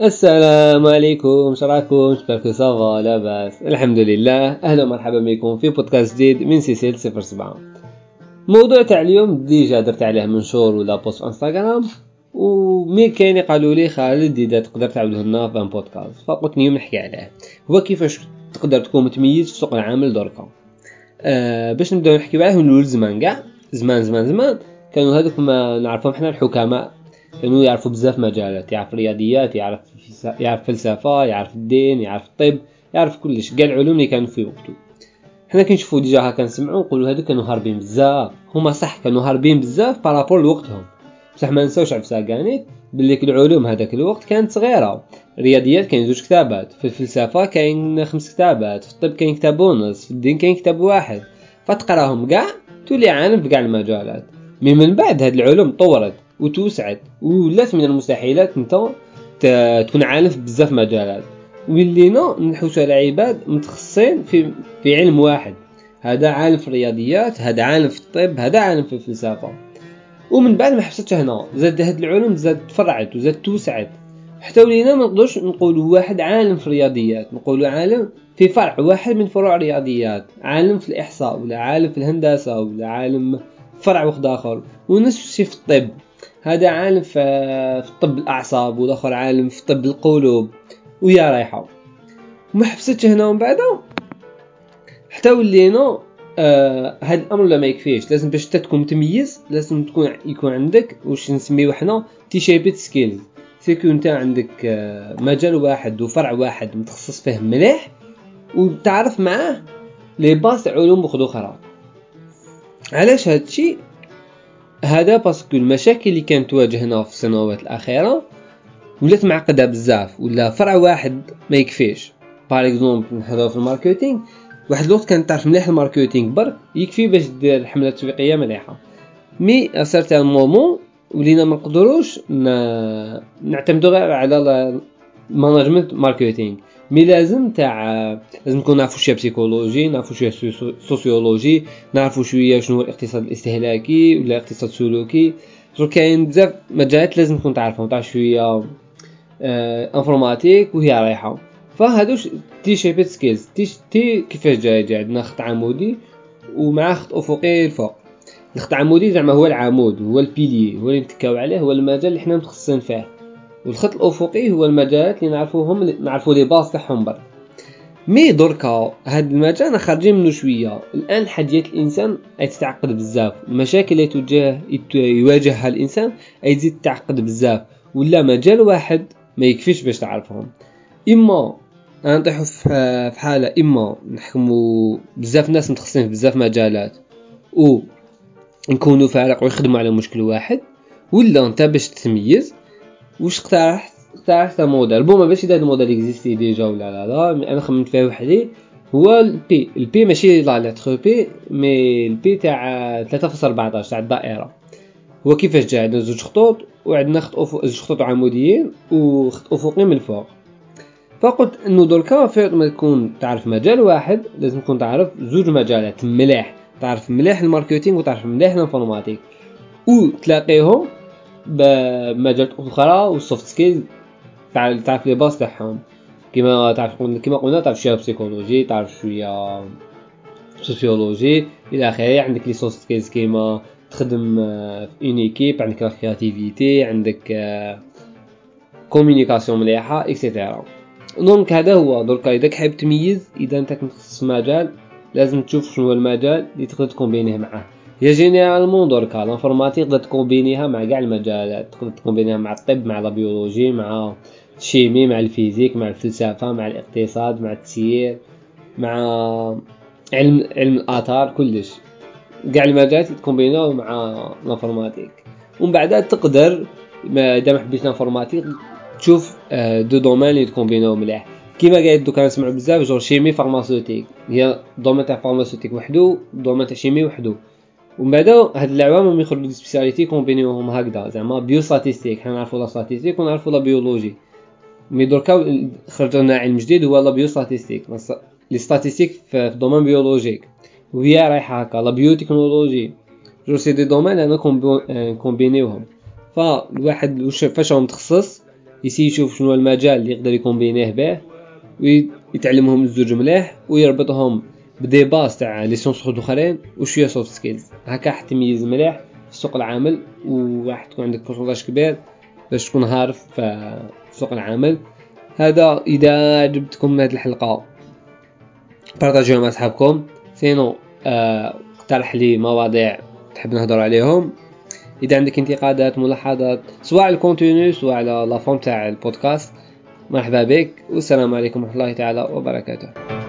السلام عليكم شراكم شخباركو ça va لاباس الحمد لله. أهلا ومرحبا بكم في بودكاست جديد من سلسلة 07 موضوع تاع اليوم déjà درت عليه منشور ولا post Instagram و mais كاين قالوا لي خالد اذا تقدر تعاوده لنا في بودكاست فقلت اليوم نحكي عليه. هو كيفاش تقدر تكون متميز في سوق العمل دركا. أه باش نبداو نحكيو عليه نقول زمان كاع. زمان زمان زمان. كانوا هذوك ما نعرفهم حنا الحكماء. كانوا يعرفوا بزاف مجالات يعرف رياضيات يعرف يعرف فلسفة يعرف الدين يعرف الطب يعرف كلش كاع العلوم اللي كانوا في وقته. حنا كنشوفوا déjà هكا نسمعوا نقولوا هادو كانوا هاربين بزاف. هما صح كانوا هاربين بزاف par rapport لوقتهم. بصح ما نساوش عفسة كاينة باللي العلوم هذاك الوقت كانت صغيرة. الرياضيات كاين زوج كتابات في الفلسفة كاين خمس كتابات في الطب كاين كتاب ونص في الدين كاين كتاب واحد. فتقراهم كاع تولي عالم في كاع المجالات. من من بعد هاد العلوم طورت. وتوسعت. ولات من المستحيلات انت تكون عالم في بزاف مجالات. ولينا نحوسو على عباد متخصصين في في علم واحد. هذا عالم في الرياضيات هذا عالم في الطب هذا عالم في الفلسفة. ومن بعد ما حبستش هنا زاد هاد العلوم زاد تفرعت وزاد توسعت. حتى ولينا ما نقدرش نقولوا واحد عالم في الرياضيات. نقولوا عالم في فرع واحد من فروع الرياضيات. عالم في الإحصاء ولا عالم في الهندسة ولا عالم فرع واحد آخر. ونفس الشيء في الطب. هذا عالم في طب الأعصاب والاخر عالم في طب القلوب ويا رايحة. وما حبستش هنا ومن بعد حتى ولينا آه هذا الأمر لا ما يكفيش لازم باش تكون متميز لازم تكون يكون عندك واش نسميو حنا T-shaped skills c'est que انت عندك آه مجال واحد وفرع واحد متخصص فيه مليح وتعرف معاه les bases علوم أخرى. علاش هادشي؟ هذا parce que المشاكل اللي كانت تواجهنا في السنوات الأخيرة ولات معقدة بزاف ولا فرع واحد ما يكفيش. par exemple نهضروا في ال marketing واحد الوقت كانت تعرف مليح ال marketing برك يكفي باش دير حملة تسويقيه مليحة. mais en moment ولينا ما نقدروش نعتمدوا غير على management marketing mais لازم تاع لازم نكون نعرفوا شوية psychologie نعرفوا شوية sociologie نعرفوا شوية شنو هو الاقتصاد الاستهلاكي ولا الاقتصاد السلوكي جو كاين بزاف مجالات لازم تكون تعرفهم تاع شوية آه informatique وهي رايحه فهادوش T-shaped skills T, T كيفاش جاي جاي عندنا خط عمودي ومع خط افقي الفوق الخط عمودي زعما هو العمود هو ال pilier هو اللي نتكاو عليه هو المجال اللي حنا متخصصين فيه والخط الأفقي هو المجالات اللي نعرفوهم نعرفوا les bases تاعهم برك. mais دركا هاد المجال أنا خارجين منه شوية. الآن حاجيات الإنسان أي تتعقد بزاف. المشاكل اللي تواجه يواجهها الإنسان أي تزيد تعقد بزاف. ولا مجال واحد ما يكفيش باش تعرفهم. إما نطيحو في حالة إما نحكمو بزاف ناس متخصصين في بزاف مجالات. و نكونوا فريق ويخدموا على مشكل واحد. ولا أنت باش تتميز واش اقترحت اقترحت modèle. bon ما باش هذا ال modèle existe déjà ولا لا لا. أنا خممت فيه وحدي. هو ال pi ال pi ماشي la lettre P mais ال pi تاع 3.14 تاع الدائرة. هو كيفاش جا عندنا زوج خطوط وعندنا خط أفق... زوج خطوط عموديين وخط افقي من الفوق فقلت إنه دركا فير ما تكون تعرف مجال واحد لازم تكون تعرف زوج مجالات مليح. تعرف مليح ال marketing وتعرف مليح ال informatique. وتلاقيهم بمجالات أخرى وال soft skills تعرف les bases تاعهم. كيما تعرف كيما قلنا تعرف شوية psychologie تعرف شوية sociologie إلى آخره. عندك les soft skills كيما تخدم في en équipe عندك la créativité عندك communication مليحة et cetera donc هذا هو. دركا إذا حاب تميز إذا أنت متخصص في مجال لازم تشوف شنو هو المجال اللي تقدر تكومبينيه معاه. هي généralement دركا l'informatique تقدر تكومبينيها مع كاع المجالات تقدر تكومبينيها مع الطب مع ال biologie مع ال chimie مع ال physique مع الفلسفة مع الاقتصاد مع التسيير مع علم علم الآثار كلش. كاع المجالات تكومبيناو مع l'informatique ومن بعد تقدر اذا ما l'informatique تشوف آه، deux domaines اللي تكومبيناو مليح. كيما قاعد دوكا نسمعو بزاف genre chimie pharmaceutique. هي domaine تاع pharmaceutique وحدو domaine تاع chimie وحدو. ومن بعد هاد العوام يخرجوا des spécialités كومبينيوهم هكذا زعما biostatistique حنا نعرفو la statistique ونعرفو la biologie mais دركا خرج لنا علم جديد هو la biostatistique les statistiques في ال domaine biologique وهي رايحة هكا la biotechnologie donc c'est des domaines أنا كومبينيوهم. فالواحد فاش هو متخصص يسي يشوف شنو المجال اللي يقدر يكومبينيه به ويتعلمهم الزوج مليح ويربطهم ب des bases تاع les sciences اخرين وشوية soft skills هكا حتى تميز مليح في سوق العمل وراح تكون عندك pourcentage كبير باش تكون عارف في سوق العمل. هذا إذا عجبتكم هذه الحلقة بارطاجيوها مع أصحابكم. sinon آه، اقترح لي مواضيع تحب نهضر عليهم. إذا عندك انتقادات ملاحظات سواء على ال contenu سواء على la forme تاع البودكاست مرحبا بك والسلام عليكم ورحمة الله تعالى وبركاته.